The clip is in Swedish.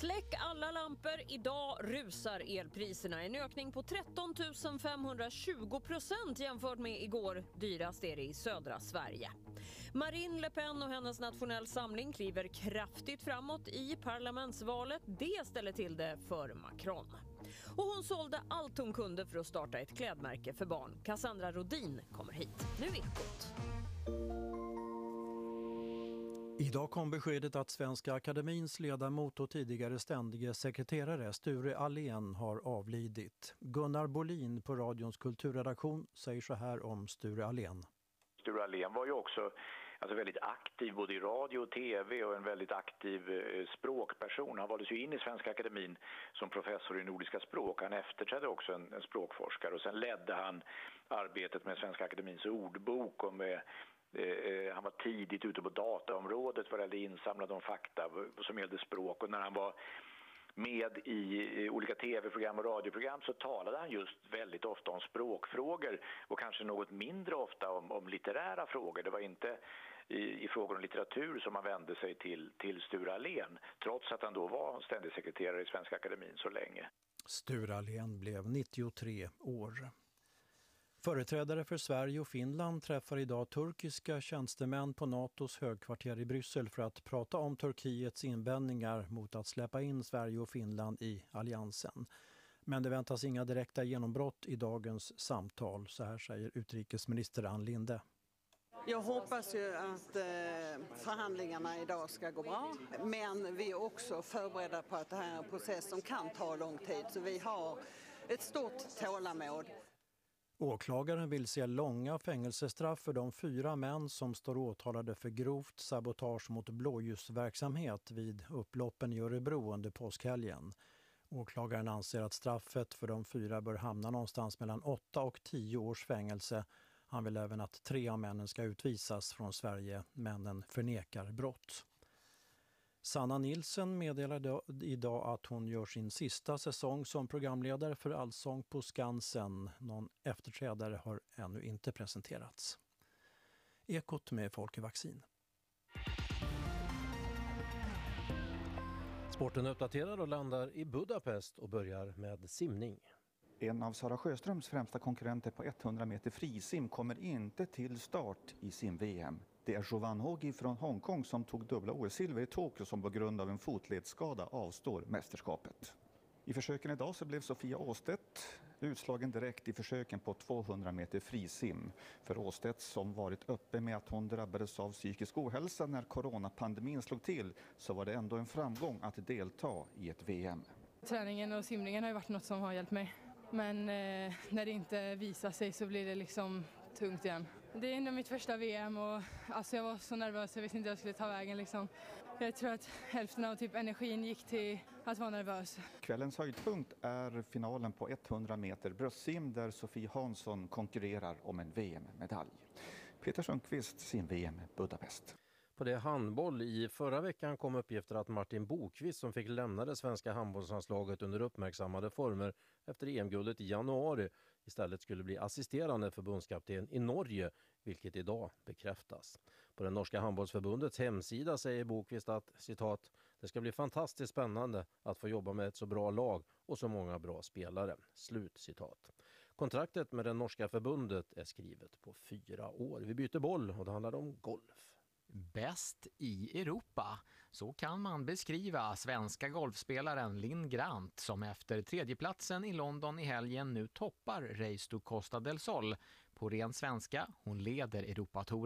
Släck alla lampor. Idag rusar elpriserna. En ökning på 13 520 procent jämfört med igår. Dyrast är det i södra Sverige. Marine Le Pen och hennes nationell samling kliver kraftigt framåt i parlamentsvalet. Det ställer till det för Macron. Och hon sålde allt hon kunde för att starta ett klädmärke för barn. Cassandra Rodin kommer hit. Nu Ekot. Idag kom beskedet att Svenska Akademins ledamot och tidigare ständige sekreterare Sture Allén har avlidit. Gunnar Bolin på radions kulturredaktion säger så här om Sture Allén. Sture Allén var ju också alltså väldigt aktiv både i radio och tv och en väldigt aktiv eh, språkperson. Han valdes ju in i Svenska Akademin som professor i nordiska språk. Han efterträdde också en, en språkforskare och sen ledde han arbetet med Svenska Akademins ordbok och med Eh, han var tidigt ute på dataområdet vad det gällde insamlade om fakta som gällde språk och när han var med i olika tv-program och radioprogram så talade han just väldigt ofta om språkfrågor och kanske något mindre ofta om, om litterära frågor. Det var inte i, i, frågor om litteratur som han vände sig till, till Sture Allén trots att han då var ständig sekreterare i Svenska Akademin så länge. Sture Allén blev 93 år. Företrädare för Sverige och Finland träffar idag turkiska tjänstemän på Natos högkvarter i Bryssel för att prata om Turkiets invändningar mot att släppa in Sverige och Finland i alliansen. Men det väntas inga direkta genombrott i dagens samtal, så här säger utrikesminister Ann Linde. Jag hoppas ju att eh, förhandlingarna idag ska gå bra. Men vi är också förberedda på att det här är en process som kan ta lång tid. Så vi har ett stort tålamod. Åklagaren vill se långa fängelsestraff för de fyra män som står åtalade för grovt sabotage mot blåljusverksamhet vid upploppen i Örebro under påskhelgen. Åklagaren anser att straffet för de fyra bör hamna någonstans mellan 8 och 10 års fängelse. Han vill även att tre av männen ska utvisas från Sverige. Männen förnekar brott. Sanna Nilsen meddelade idag att hon gör sin sista säsong som programledare för Allsång på Skansen. Någon efterträdare har ännu inte presenterats. Ekot med Folke Vaccin. Sporten uppdaterar och landar i Budapest och börjar med simning. En av Sara Sjöströms främsta konkurrenter på 100 meter frisim kommer inte till start i sim-VM. Det är Jovan Hogi från Hongkong som tog dubbla OS-silver i Tokyo som på grund av en fotledsskada avstår mästerskapet. I försöken idag så blev Sofia Åstedt utslagen direkt i försöken på 200 meter frisim. För Åstedt som varit uppe med att hon drabbades av psykisk ohälsa när coronapandemin slog till så var det ändå en framgång att delta i ett VM. Träningen och simningen har varit något som har hjälpt mig. Men eh, när det inte visar sig så blir det liksom tungt igen. Det är ändå mitt första VM och alltså jag var så nervös, jag visste inte hur jag skulle ta vägen. Liksom. Jag tror att hälften av typ energin gick till att vara nervös. Kvällens höjdpunkt är finalen på 100 meter bröstsim där Sofie Hansson konkurrerar om en VM-medalj. Peter Sundqvist, sim-VM Budapest. På det handboll i förra veckan kom uppgifter att Martin Bokvist som fick lämna det svenska handbollslandslaget under uppmärksammade former efter EM-guldet i januari istället skulle bli assisterande förbundskapten i Norge, vilket idag bekräftas. På det norska handbollsförbundets hemsida säger Bokvist att citat, det ska bli fantastiskt spännande att få jobba med ett så bra lag och så många bra spelare. Slut citat. Kontraktet med det norska förbundet är skrivet på fyra år. Vi byter boll och det handlar om golf. Bäst i Europa. Så kan man beskriva svenska golfspelaren Linn Grant som efter tredjeplatsen i London i helgen nu toppar Race to Costa del Sol. På ren svenska, hon leder Europatouren